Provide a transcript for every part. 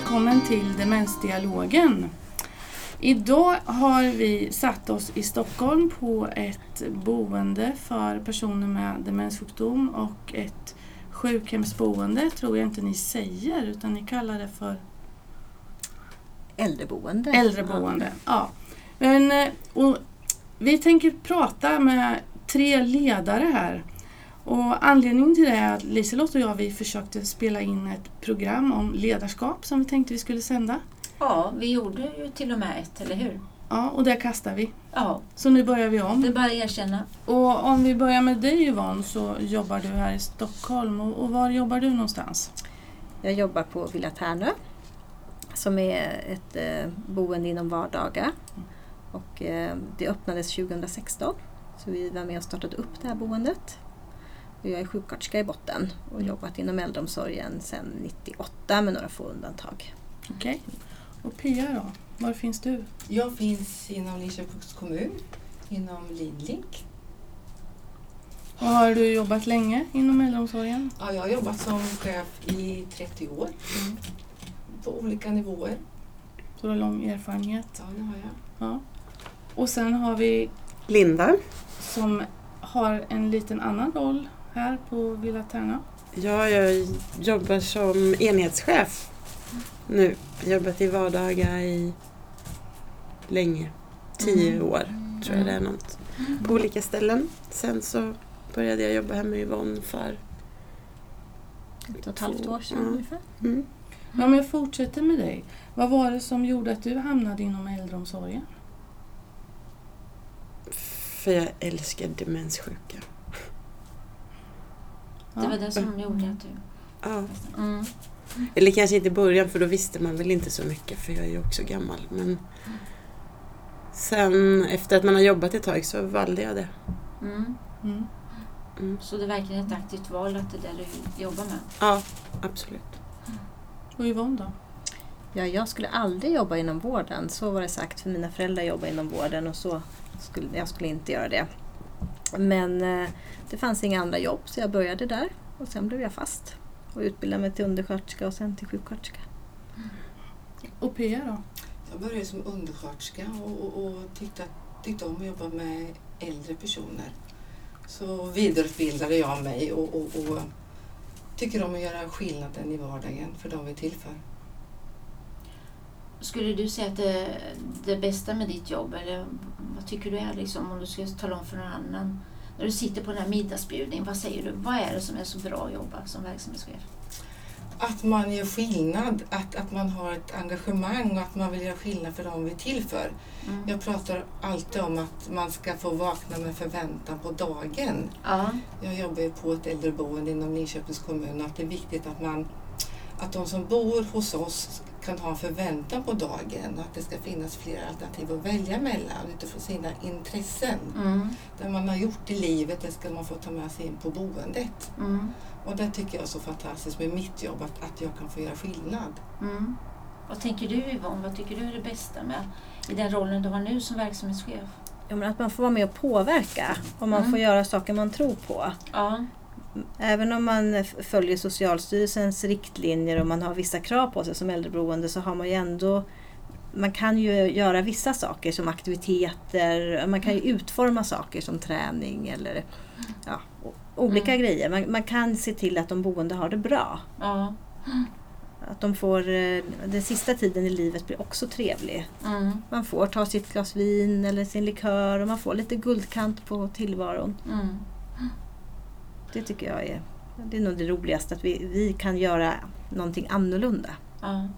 välkommen till Demensdialogen. Idag har vi satt oss i Stockholm på ett boende för personer med demenssjukdom och ett sjukhemsboende tror jag inte ni säger utan ni kallar det för Äldreboende. äldreboende. Ja. Men, eh, och vi tänker prata med tre ledare här. Och anledningen till det är att Liselott och jag vi försökte spela in ett program om ledarskap som vi tänkte vi skulle sända. Ja, vi gjorde ju till och med ett, eller hur? Ja, och det kastar vi. Ja, Så nu börjar vi om. det är bara att erkänna. Och om vi börjar med dig Yvonne så jobbar du här i Stockholm. Och, och var jobbar du någonstans? Jag jobbar på Villa Tärnö som är ett eh, boende inom vardagar. Och, eh, det öppnades 2016 så vi var med och startade upp det här boendet. Jag är sjuksköterska i botten och jobbat inom äldreomsorgen sedan 98 med några få undantag. Okej. Och Pia då? Var finns du? Jag finns inom Linköpings kommun, inom Linlink. Och har du jobbat länge inom äldreomsorgen? Ja, jag har jobbat som chef i 30 år på olika nivåer. Så du har lång erfarenhet. Ja, det har jag. Ja. Och sen har vi Linda. som har en liten annan roll här på Villa Tärna. Ja, jag jobbar som enhetschef nu. Jobbat i vardagar i länge. Tio Mm. år tror jag det är något. På olika ställen. Sen så började jag jobba här med Yvonne för... Ett och ett halvt år sedan Ja. ungefär. Mm. Ja, men jag fortsätter med dig. Vad var det som gjorde att du hamnade inom äldreomsorgen? För jag älskar demenssjuka. Det var det som gjorde att du... Ja. Mm. Eller kanske inte i början för då visste man väl inte så mycket för jag är ju också gammal. Men sen efter att man har jobbat ett tag så valde jag det. Mm. Mm. Mm. Så det är verkligen ett aktivt val att det är det du jobbar med. Ja, absolut. Och Yvonne då? Ja, jag skulle aldrig jobba inom vården. Så var det sagt för mina föräldrar jobbar inom vården och så skulle jag skulle inte göra det. Men eh, det fanns inga andra jobb så jag började där och sen blev jag fast och utbildade mig till undersköterska och sen till sjuksköterska. Och Pia då? Jag började som undersköterska och, och, och tyckte, tyckte om att jobba med äldre personer. Så vidareutbildade jag mig och, och, och tycker om att göra skillnaden i vardagen för de vi tillför. Skulle du säga att det, det bästa med ditt jobb, eller vad tycker du är liksom, om du ska tala om för någon annan? När du sitter på den här middagsbjudningen, vad säger du? Vad är det som är så bra att jobba som verksamhetschef? Att man gör skillnad, att, att man har ett engagemang och att man vill göra skillnad för de vi tillför. Mm. Jag pratar alltid om att man ska få vakna med förväntan på dagen. Ja. Jag jobbar ju på ett äldreboende inom Linköpings kommun och att det är viktigt att, man, att de som bor hos oss kan ha en förväntan på dagen och att det ska finnas flera alternativ att välja mellan utifrån sina intressen. Mm. Det man har gjort i livet det ska man få ta med sig in på boendet. Mm. Och det tycker jag är så fantastiskt med mitt jobb, att, att jag kan få göra skillnad. Mm. Vad tänker du Yvonne? Vad tycker du är det bästa med i den rollen du har nu som verksamhetschef? Ja, men att man får vara med och påverka och man Mm. får göra saker man tror på. Ja. Även om man följer Socialstyrelsens riktlinjer och man har vissa krav på sig som äldreboende så har man ju ändå man kan ju göra vissa saker som aktiviteter, man kan ju utforma saker som träning eller ja, o- olika Mm. grejer. Man, man kan se till att de boende har det bra. ja. Att de får, eh, den sista tiden i livet blir också trevlig. Mm. Man får ta sitt glas vin eller sin likör och man får lite guldkant på tillvaron. Mm. Det tycker jag är, det är nog det roligaste, att vi, vi kan göra någonting annorlunda. Ja.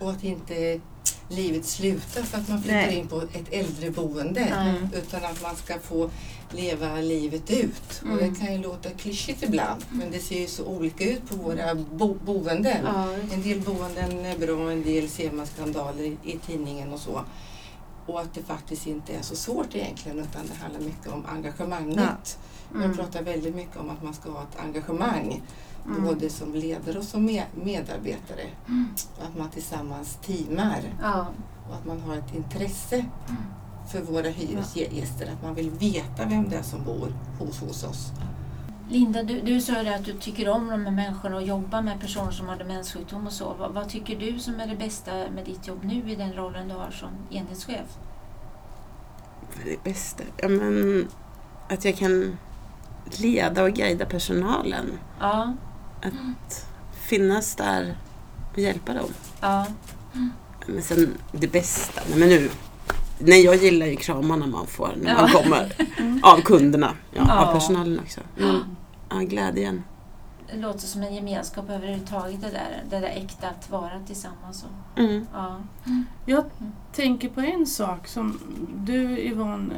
Och att inte livet slutar för att man flyttar Nej. in på ett äldreboende. Nej. Utan att man ska få leva livet ut. Och Mm. det kan ju låta klyschigt ibland men det ser ju så olika ut på våra bo- boenden. Ja. En del boenden är bra, en del ser man skandaler i, i tidningen och så. Och att det faktiskt inte är så svårt egentligen utan det handlar mycket om engagemanget. Mm. Jag pratar väldigt mycket om att man ska ha ett engagemang Mm. både som ledare och som med- medarbetare. Och att man tillsammans teamar Ja. och att man har ett intresse för våra hyresgäster. Att man vill veta vem det är som bor hos, hos oss. Linda, du, du sa att du tycker om de här människorna och jobbar med personer som har demenssjukdom och så. Vad, vad tycker du som är det bästa med ditt jobb nu i den rollen du har som enhetschef? Det bästa? Ja, men, att jag kan leda och guida personalen. Ja, Att finnas där och hjälpa dem. ja, Men sen det bästa, men nu. Nej, jag gillar ju kramarna man får när man Ja. kommer. Av kunderna. Ja, Ja. Av personalen också. Men, ja, glädjen. det låter som en gemenskap överhuvudtaget det där, det där äkta att vara tillsammans. Och, Mm. ja. Jag tänker på en sak som du Yvonne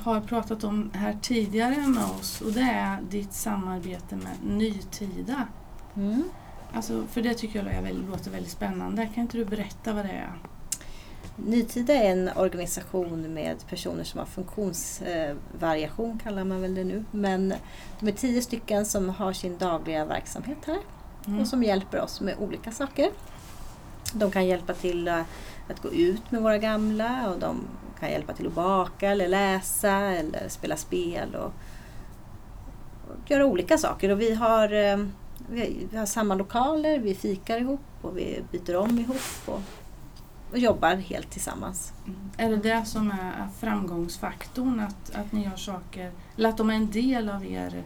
har pratat om här tidigare med oss och det är ditt samarbete med Nytida. Mm. Alltså, för det tycker jag låter väldigt spännande. Kan inte du berätta vad det är? Nytida är en organisation med personer som har funktionsvariation kallar man väl det nu. Men de är tio stycken som har sin dagliga verksamhet här Mm. och som hjälper oss med olika saker. De kan hjälpa till eh, att gå ut med våra gamla och de kan hjälpa till att baka eller läsa eller spela spel och, och göra olika saker. Och vi har, eh, vi har samma lokaler, vi fikar ihop och vi byter om ihop och, och jobbar helt tillsammans. Mm. Är det det som är framgångsfaktorn? Att, att ni gör saker, eller att de är en del av er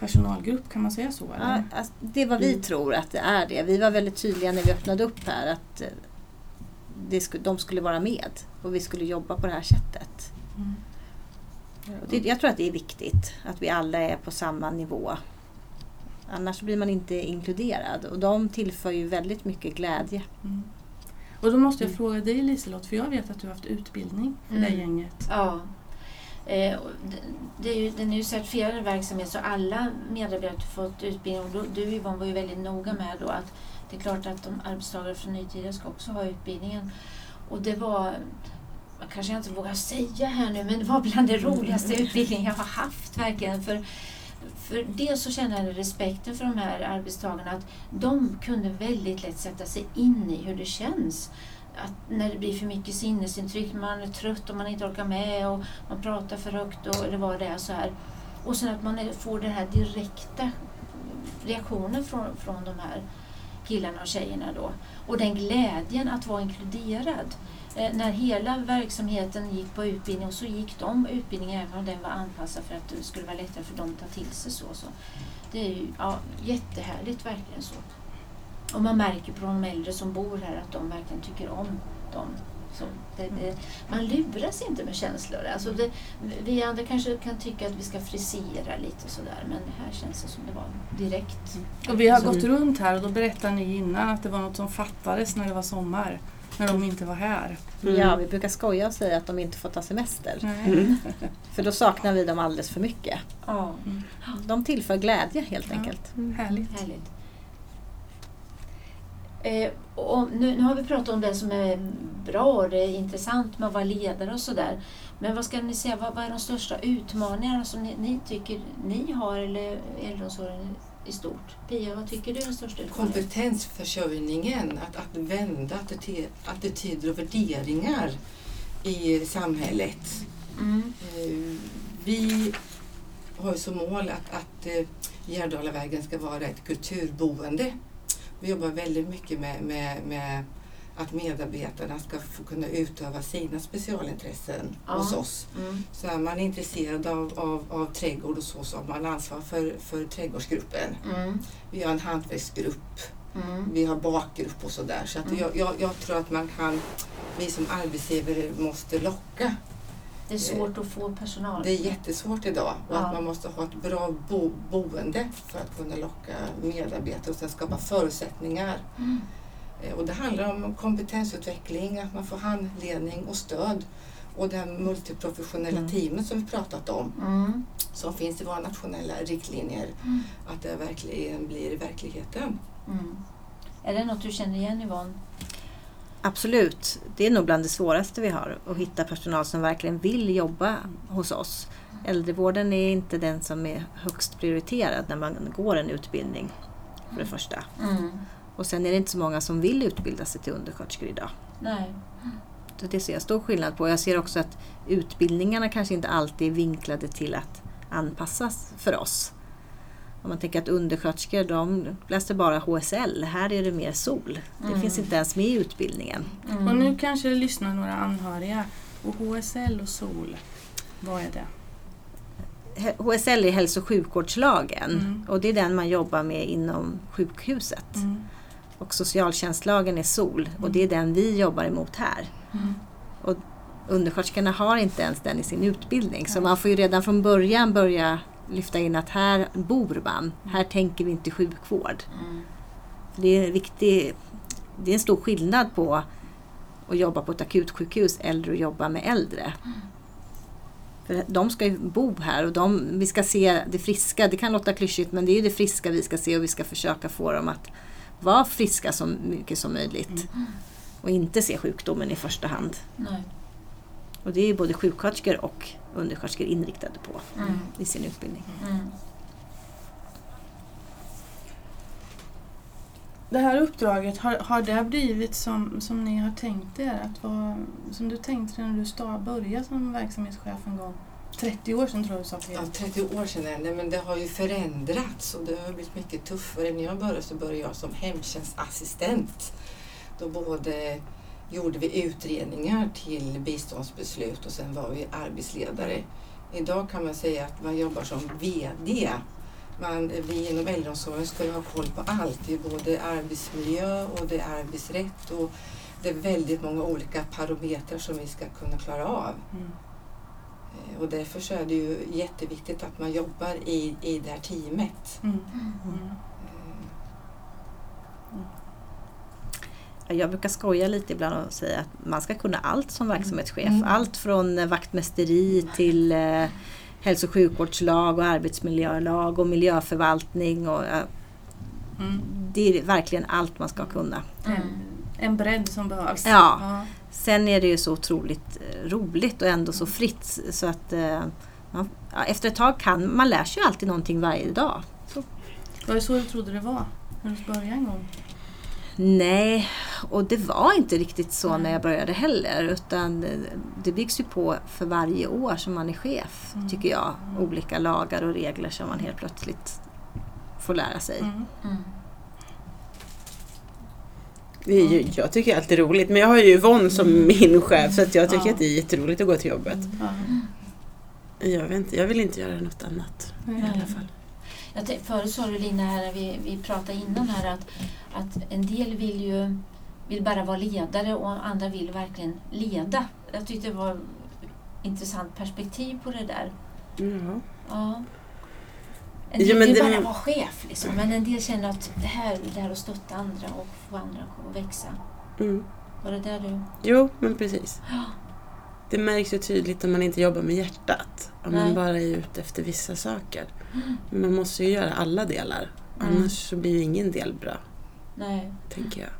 personalgrupp, kan man säga så? Eller? Ja, alltså, det är vad vi Mm. tror att det är det. Vi var väldigt tydliga när vi öppnade upp här att eh, det sku, de skulle vara med och vi skulle jobba på det här sättet. Mm. Det, jag tror att det är viktigt att vi alla är på samma nivå. Annars blir man inte inkluderad och de tillför ju väldigt mycket glädje. Mm. Och då måste jag Mm. fråga dig Liselott, för jag vet att du har haft utbildning för Mm. det gänget. Ja. Eh, det- är ju, den är ju certifierad verksamhet så alla medarbetare har fått utbildning och då, du Yvonne var ju väldigt noga med då att det är klart att de arbetstagare från Nytida ska också ha utbildningen. Och det var, jag kanske inte vågar säga här nu, men det var bland det roligaste utbildningen jag har haft verkligen. För, för dels så känner jag respekten för de här arbetstagarna att de kunde väldigt lätt sätta sig in i hur det känns att när det blir för mycket sinnesintryck, man är trött och man inte orkar med och man pratar för högt och, eller vad det är så här. Och sen att man får den här direkta reaktionen från, från de här killarna och tjejerna då. Och den glädjen att vara inkluderad. Eh, när hela verksamheten gick på utbildning och så gick de utbildningen även om den var anpassad för att det skulle vara lättare för dem att ta till sig så. så. Det är ju ja, jättehärligt verkligen så. Och man märker på de äldre som bor här att de verkligen tycker om dem. Så det, det, man luras inte med känslor. Alltså det, vi andra kanske kan tycka att vi ska frisera lite sådär men här känns det som det var direkt. Och vi har gått runt här och då berättade ni innan att det var något som fattades när det var sommar. När de inte var här. Mm. Ja, vi brukar skoja och säga att de inte får ta semester. Mm. För då saknar vi dem alldeles för mycket. Ja, De tillför glädje helt Ja. enkelt. Härligt. härligt. Eh, och nu, nu har vi pratat om det som är bra och det är intressant med att vara ledare och sådär. Men vad ska ni säga, vad, vad är de största utmaningarna som ni, ni tycker ni har eller äldreomsorgen i stort? Pia, vad tycker du är den största utmaningen? Kompetensförsörjningen, att, att vända attity- attityder och värderingar i samhället. Mm. Eh, Vi har som mål att, att eh, Gärdalavägen ska vara ett kulturboende. Vi jobbar väldigt mycket med, med, med att medarbetarna ska få kunna utöva sina specialintressen Ja. hos oss. Mm. Så är man intresserad av, av, av trädgård och så, så har man ansvar för, för trädgårdsgruppen. Mm. Vi har en hantverksgrupp, Mm. vi har bakgrupp och sådär. Så att Mm. jag, jag, jag tror att man kan, vi som arbetsgivare måste locka. Det är svårt att få personal. Det är jättesvårt idag och Ja. att man måste ha ett bra bo, boende för att kunna locka medarbetare och sen skapa förutsättningar. Mm. Eh, Och det handlar om kompetensutveckling, att man får handledning och stöd och det multiprofessionella Mm. teamet som vi pratat om Mm. som finns i våra nationella riktlinjer, Mm. att det verkligen blir verkligheten. Mm. Är det något du känner igen Yvonne? Absolut, det är nog bland det svåraste vi har att hitta personal som verkligen vill jobba hos oss. Äldrevården är inte den som är högst prioriterad när man går en utbildning för det första. Mm. Och sen är det inte så många som vill utbilda sig till undersköterskor idag. Nej. Så det ser jag stor skillnad på. Jag ser också att utbildningarna kanske inte alltid är vinklade till att anpassas för oss. Om man tänker att undersköterskor de läste bara HSL, här är det mer SOL. Det Mm. finns inte ens med i utbildningen. Mm. Och nu kanske det lyssnar några anhöriga. Och HSL och SOL, vad är det? HSL är hälso och sjukvårdslagen Mm. och det är den man jobbar med inom sjukhuset. Mm. Och socialtjänstlagen är SOL och Mm. det är den vi jobbar emot här. Mm. Undersköterskorna har inte ens den i sin utbildning så man får ju redan från början börja lyfta in att här bor man, här tänker vi inte sjukvård. Mm. För Det är, viktig, det är en stor skillnad på att jobba på ett akutsjukhus eller att jobba med äldre. För de ska ju bo här och de, vi ska se det friska. Det kan låta klyschigt men det är ju det friska vi ska se och vi ska försöka få dem att vara friska så mycket som möjligt. Och inte se sjukdomen i första hand. Nej. Och det är ju både sjuksköterskor och undersköterskor inriktade på Mm. i sin utbildning. Mm. Det här uppdraget, har, har det blivit som, som ni har tänkt er? Att vara, som du tänkte när du började som verksamhetschef en gång? 30 år sedan tror jag du sa Ja, Peter. 30 år sedan, nej, men det har ju förändrats och det har blivit mycket tuffare. När jag började så började jag som hemtjänstassistent. Då både gjorde vi utredningar till biståndsbeslut och sen var vi arbetsledare. Idag kan man säga att man jobbar som VD. Man, vi inom äldreomsorgen ska ju ha koll på allt. Det är både arbetsmiljö och det är arbetsrätt och det är väldigt många olika parametrar som vi ska kunna klara av. Mm. Eh, Och därför så är det ju jätteviktigt att man jobbar i, i det här teamet. Mm. Mm. Jag brukar skoja lite ibland och säga att man ska kunna allt som verksamhetschef. Mm. Allt från eh, vaktmästeri till eh, hälso och sjukvårdslag och arbetsmiljölag och miljöförvaltning. Och, eh, Mm. det är verkligen allt man ska kunna. Mm. En bredd som behövs. Ja. ja. Sen är det ju så otroligt eh, roligt och ändå så fritt så att eh, man, ja, efter ett tag kan man lär sig ju alltid någonting varje dag. Var det så du trodde det var? När du började en gång? Nej, och det var inte riktigt så när jag började heller. Utan det- byggs ju på för varje år som man är chef, Mm. tycker jag. Mm. Olika lagar och regler som man helt plötsligt får lära sig. Mm. Mm. Ju, jag tycker allt är roligt, men jag har ju Yvonne som min chef så att jag tycker Ja. att det är jätteroligt att gå till jobbet. Ja. Jag, vet inte, jag vill inte göra något annat i alla fall. Jag förut sa du Lina, här, vi, vi pratade innan här att, att en del vill ju vill bara vara ledare och andra vill verkligen leda. Jag tyckte det var ett intressant perspektiv på det där. Ja. Ja. En Ja, del men vill det- bara vara chef, liksom, men en del känner att det här det här att stötta andra och få andra att växa. Mm. Var det där du... Jo, men precis. Ja. Det märks ju tydligt om man inte jobbar med hjärtat. Om Nej. man bara är ute efter vissa saker. Men man måste ju göra alla delar. Mm. Annars så blir ju ingen del bra, Nej. tänker jag.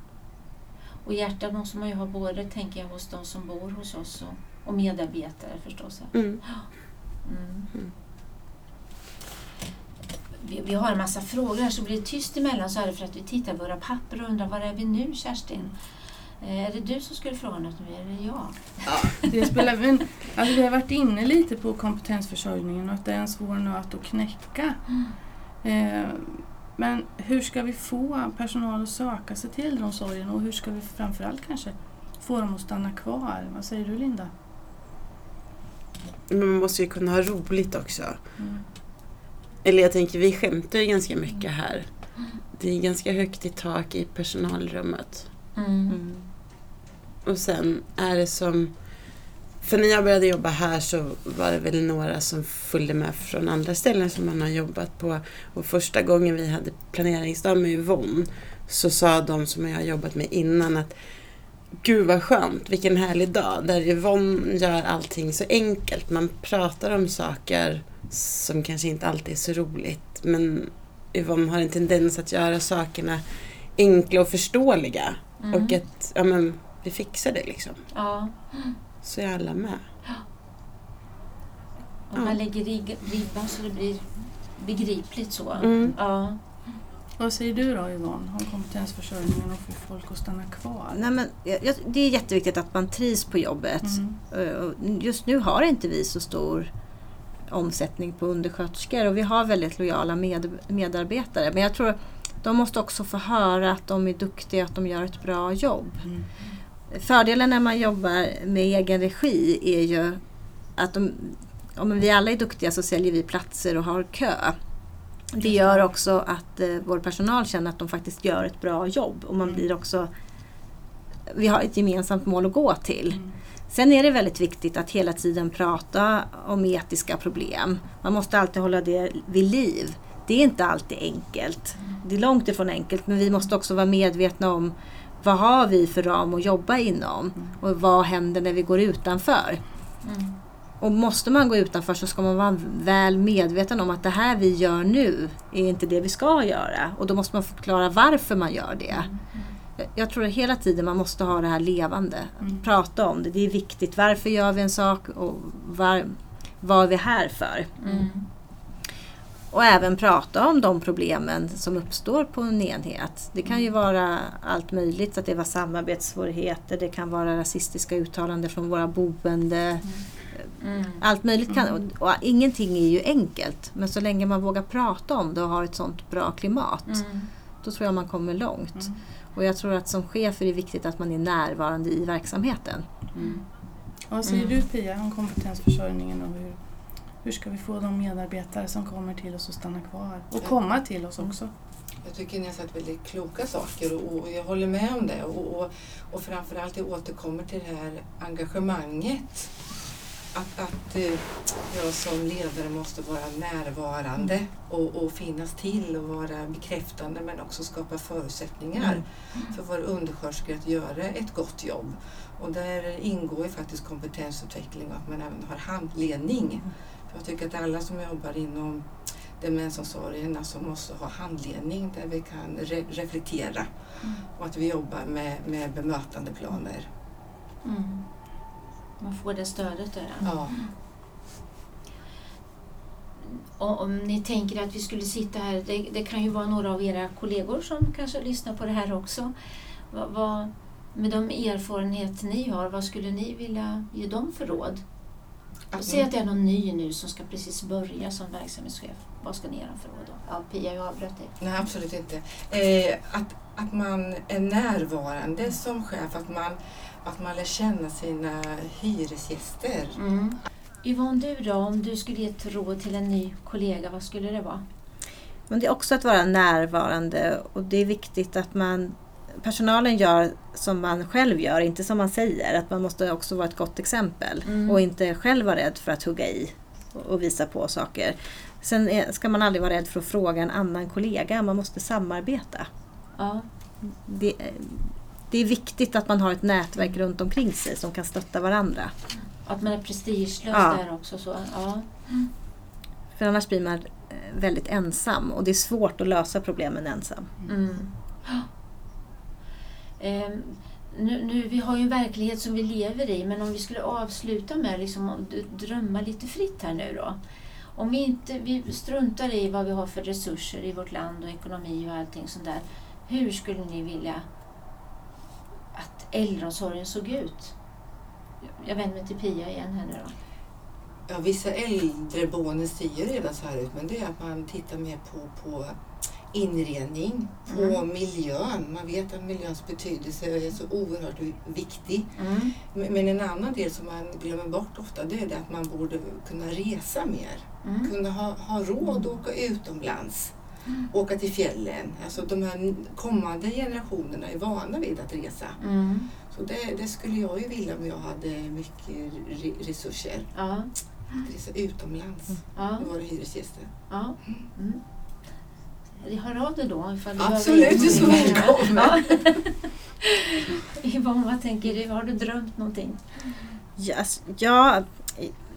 Och hjärtat måste man ju ha både, tänker jag, hos de som bor hos oss och, och medarbetare förstås. Mm. Mm. Mm. Vi, vi har en massa frågor här så blir det tyst emellan så är det för att vi tittar på våra papper och undrar var är vi nu Kerstin? Eh, är det du som skulle fråga något nu eller är det jag? Det spelar, men, alltså vi har varit inne lite på kompetensförsörjningen och att det är en svår nöt att knäcka. Eh, men hur ska vi få personal att söka sig till äldreomsorgen och hur ska vi framförallt kanske få dem att stanna kvar? Vad säger du Linda? Men man måste ju kunna ha roligt också. Mm. Eller jag tänker, vi skämtar ju ganska mycket här. Det är ganska högt i tak i personalrummet. Mm. Och sen är det som... För när jag började jobba här så var det väl några som följde med från andra ställen som man har jobbat på. Och första gången vi hade planeringsdag med Yvonne så sa de som jag har jobbat med innan att Gud vad skönt, vilken härlig dag där Yvonne gör allting så enkelt. Man pratar om saker som kanske inte alltid är så roligt men Yvonne har en tendens att göra sakerna enkla och förståeliga. Mm. Och att ja, men, vi fixar det liksom. Ja, Så är alla med. och man lägger rig- ribban så det blir begripligt så. Mm. Ja. Vad säger du då Yvonne om kompetensförsörjningen och få folk att stanna kvar? Nej, men, det är jätteviktigt att man trivs på jobbet. Mm. Eh, Just nu har inte vi så stor omsättning på undersköterskor och vi har väldigt lojala med, medarbetare. Men jag tror de måste också få höra att de är duktiga, att de gör ett bra jobb. Mm. Fördelen när man jobbar med egen regi är ju att de, om vi alla är duktiga så säljer vi platser och har kö. Det gör också att eh, vår personal känner att de faktiskt gör ett bra jobb och man Mm. blir också vi har ett gemensamt mål att gå till. Mm. Sen är det väldigt viktigt att hela tiden prata om etiska problem. Man måste alltid hålla det vid liv. Det är inte alltid enkelt. Det är långt ifrån enkelt men vi måste också vara medvetna om vad har vi för ram att jobba inom och vad händer när vi går utanför. Mm. Och måste man gå utanför så ska man vara väl medveten om att det här vi gör nu är inte det vi ska göra. Och då måste man förklara varför man gör det. Jag- Jag tror att hela tiden man måste ha det här levande. Mm. Prata om det. Det är viktigt. Varför gör vi en sak och var, vad är vi här för? Och även prata om de problemen som uppstår på en enhet. Det kan ju vara allt möjligt. Att det var samarbetssvårigheter, det kan vara rasistiska uttalanden från våra boende. Mm. Allt möjligt kan, och, och ingenting är ju enkelt. Men så länge man vågar prata om det och har ett sånt bra klimat. Mm. Då tror jag man kommer långt. Mm. Och jag tror att som chef är det viktigt att man är närvarande i verksamheten. Mm. Vad säger Mm. du Pia om kompetensförsörjningen och hur, hur ska vi få de medarbetare som kommer till oss att stanna kvar? Och komma till oss också. Jag tycker ni har sagt väldigt kloka saker och, och jag håller med om det. Och, och, och framförallt jag återkommer till det här engagemanget. Att, att eh, jag som ledare måste vara närvarande och, och finnas till och vara bekräftande men också skapa förutsättningar för våra undersköterskor att göra ett gott jobb. Och där ingår ju faktiskt kompetensutveckling och att man även har handledning. För jag tycker att alla som jobbar inom demensomsorgen alltså måste ha handledning där vi kan re- reflektera och att vi jobbar med, med bemötandeplaner. Mm. Man får det stödet där. Ja. Och om ni tänker att vi skulle sitta här, det, det kan ju vara några av era kollegor som kanske lyssnar på det här också. Vad, vad, med de erfarenheter ni har, vad skulle ni vilja ge dem för råd? Att Säg att det är någon ny nu som ska precis börja som verksamhetschef. Vad ska ni dem för råd då? Ja, Pia, jag avbröt dig. Nej, absolut inte. Eh, att, att man är närvarande som chef, att man, att man lär känna sina hyresgäster. Mm. Yvonne, du då? Om du skulle ge ett råd till en ny kollega, vad skulle det vara? Men det är också att vara närvarande och det är viktigt att man personalen gör som man själv gör, inte som man säger. Att man måste också vara ett gott exempel Mm. och inte själv vara rädd för att hugga i och- visa på saker. Sen är, ska man aldrig vara rädd för att fråga en annan kollega, man måste samarbeta. Ja. Det, det är viktigt att man har ett nätverk runt omkring sig som kan stötta varandra. Att man är prestigelös Ja. där också. Så. Ja. För annars blir man eh, väldigt ensam och det är svårt att lösa problemen ensam. Mm. Ehm, nu, nu, vi har ju en verklighet som vi lever i, men om vi skulle avsluta med liksom, att drömma lite fritt här nu då. Om vi inte vi struntar i vad vi har för resurser i vårt land och ekonomi och allting sånt där. Hur skulle ni vilja att äldreomsorgen såg ut? Jag vänder mig till Pia igen här nu då. Ja, vissa äldreboenden ser ju redan så här ut men det är att man tittar mer på, på inredning, på Mm. miljön. Man vet att miljöns betydelse är så oerhört vi- viktig. Mm. Men en annan del som man glömmer bort ofta det är det att man borde kunna resa mer. Mm. Kunna ha, ha råd att åka utomlands. Åka till fjällen. Alltså de här kommande generationerna är vana vid att resa. Mm. Så det, det skulle jag ju vilja om jag hade mycket re- resurser. Ja. Att resa utomlands Ja. med våra hyresgäster. Ja. Hör av dig då ifall du Absolut, du är så välkommen. Yvonne, vad tänker du? Har du drömt någonting? Yes, ja,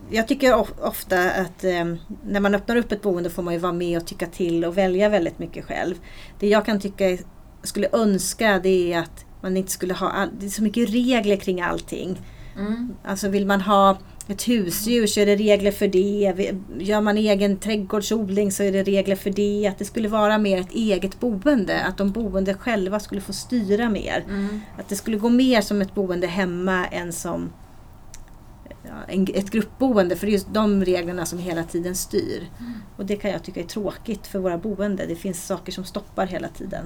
jag tycker of- ofta att eh, när man öppnar upp ett boende får man ju vara med och tycka till och välja väldigt mycket själv. Det jag kan tycka är- skulle önska det är att man inte skulle ha all, det är så mycket regler kring allting. Mm. Alltså vill man ha ett husdjur så är det regler för det. Gör man egen trädgårdsodling så är det regler för det. Att det skulle vara mer ett eget boende. Att de boende själva skulle få styra mer. Mm. Att det skulle gå mer som ett boende hemma än som ja, en, ett gruppboende för det är just de reglerna som hela tiden styr. Mm. Och det kan jag tycka är tråkigt för våra boende. Det finns saker som stoppar hela tiden.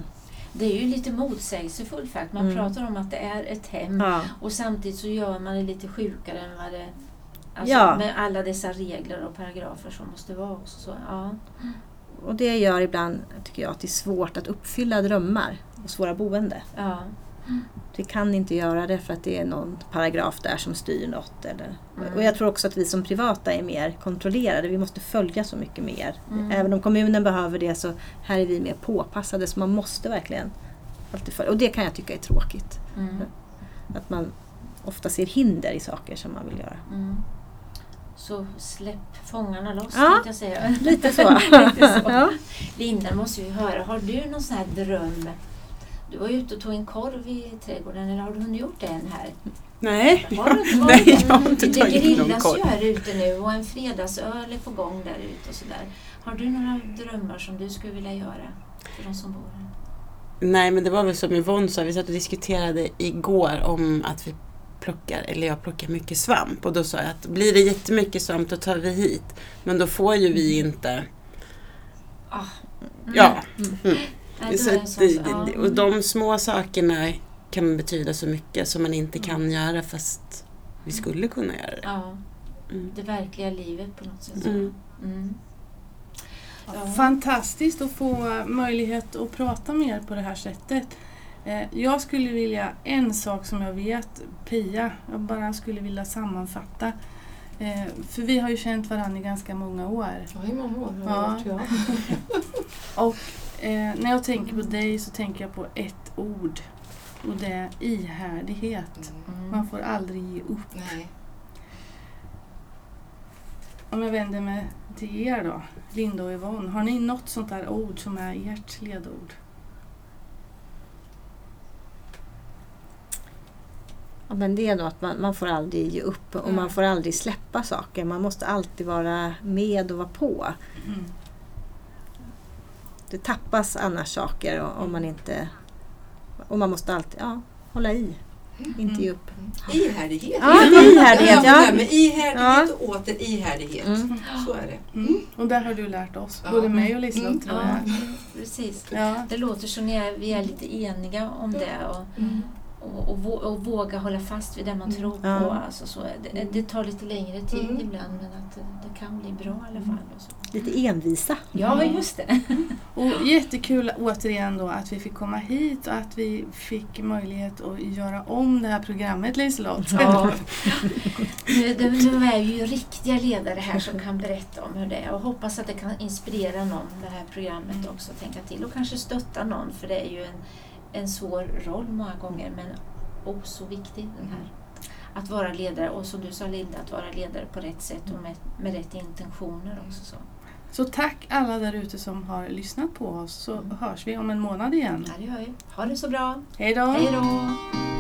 Det är ju lite motsägelsefullt för att man Mm. pratar om att det är ett hem Ja. och samtidigt så gör man det lite sjukare än vad det Alltså Ja. med alla dessa regler och paragrafer som måste vara också. Så, ja. Och det gör ibland, tycker jag, att det är svårt att uppfylla drömmar hos våra boende. Ja. Vi kan inte göra det för att det är någon paragraf där som styr något. Eller. Mm. Och jag tror också att vi som privata är mer kontrollerade. Vi måste följa så mycket mer. Mm. Även om kommunen behöver det så här är vi mer påpassade så man måste verkligen alltid följa. Och det kan jag tycka är tråkigt. Mm. Att man ofta ser hinder i saker som man vill göra. Så släpp fångarna loss, Ja. tänkte jag säga. Lite så. Lite så. ja. Linda, måste vi höra, har du någon sån här dröm? Du var ute och tog en korv i trädgården, eller har du hunnit gjort det än här? Nej, Har du inte nej jag har inte Det tagit någon grillas korv. ju här ute nu och en fredagsöl är på gång där ute och sådär. Har du några drömmar som du skulle vilja göra för de som bor här? Nej, men det var väl som Yvonne sa, vi satt och diskuterade igår om att vi plockar, eller jag plockar mycket svamp. Och då sa jag att blir det jättemycket svamp då tar vi hit. Men då får ju vi inte... Ah. Mm. Ja. Nej, det Så var en att, sån och de små sakerna kan betyda så mycket som man inte kan göra fast vi skulle kunna göra det. Ja, Mm. det verkliga livet på något sätt. så. Mm. Mm. Ja. Fantastiskt att få möjlighet att prata med er på det här sättet. Eh, Jag skulle vilja, en sak som jag vet, Pia, jag bara skulle vilja sammanfatta. Eh, För vi har ju känt varandra i ganska många år. Ja, i många år har Ja. Och eh, när jag tänker på dig så tänker jag på ett ord. Och det är ihärdighet. Mm. Man får aldrig ge upp. Nej. Om jag vänder mig till er då, Linda och Yvonne. Har ni något sånt där ord som är ert ledord? Ja, men det är nog att man, man får aldrig ge upp och Mm. man får aldrig släppa saker. Man måste alltid vara med och vara på. Mm. Det tappas annars saker om man inte... Och man måste alltid ja, hålla i. Inte ge upp. Ihärdighet. Ja, ihärdighet, Ja, med ihärdighet och åter ihärdighet. Mm. Så är det. Mm. Och där har du lärt oss, Ja. både mig och Liselott Mm. tror Ja, jag. precis. Ja. Det låter som är, vi är lite eniga om det och, Mm. Och, och, vå- och våga hålla fast vid det man Mm. tror på. Ja. Alltså så, det, det tar lite längre tid Mm. ibland men att det, kan bli bra i alla fall. Och så. Lite envisa. Ja, just det. Och jättekul återigen då att vi fick komma hit och att vi fick möjlighet att göra om det här programmet Liselott. Ja. Nu, det- nu är ju riktiga ledare här som kan berätta om hur det är och hoppas att det kan inspirera någon det här programmet också att tänka till och kanske stötta någon för det är ju en, en svår roll många gånger men oh, så viktig den här. Att vara ledare och som du sa Linda, att vara ledare på rätt sätt och med, med rätt intentioner också. Så. Så tack alla där ute som har lyssnat på oss så hörs vi om en månad igen. Ja, det gör vi. Ha det så bra. Hej då!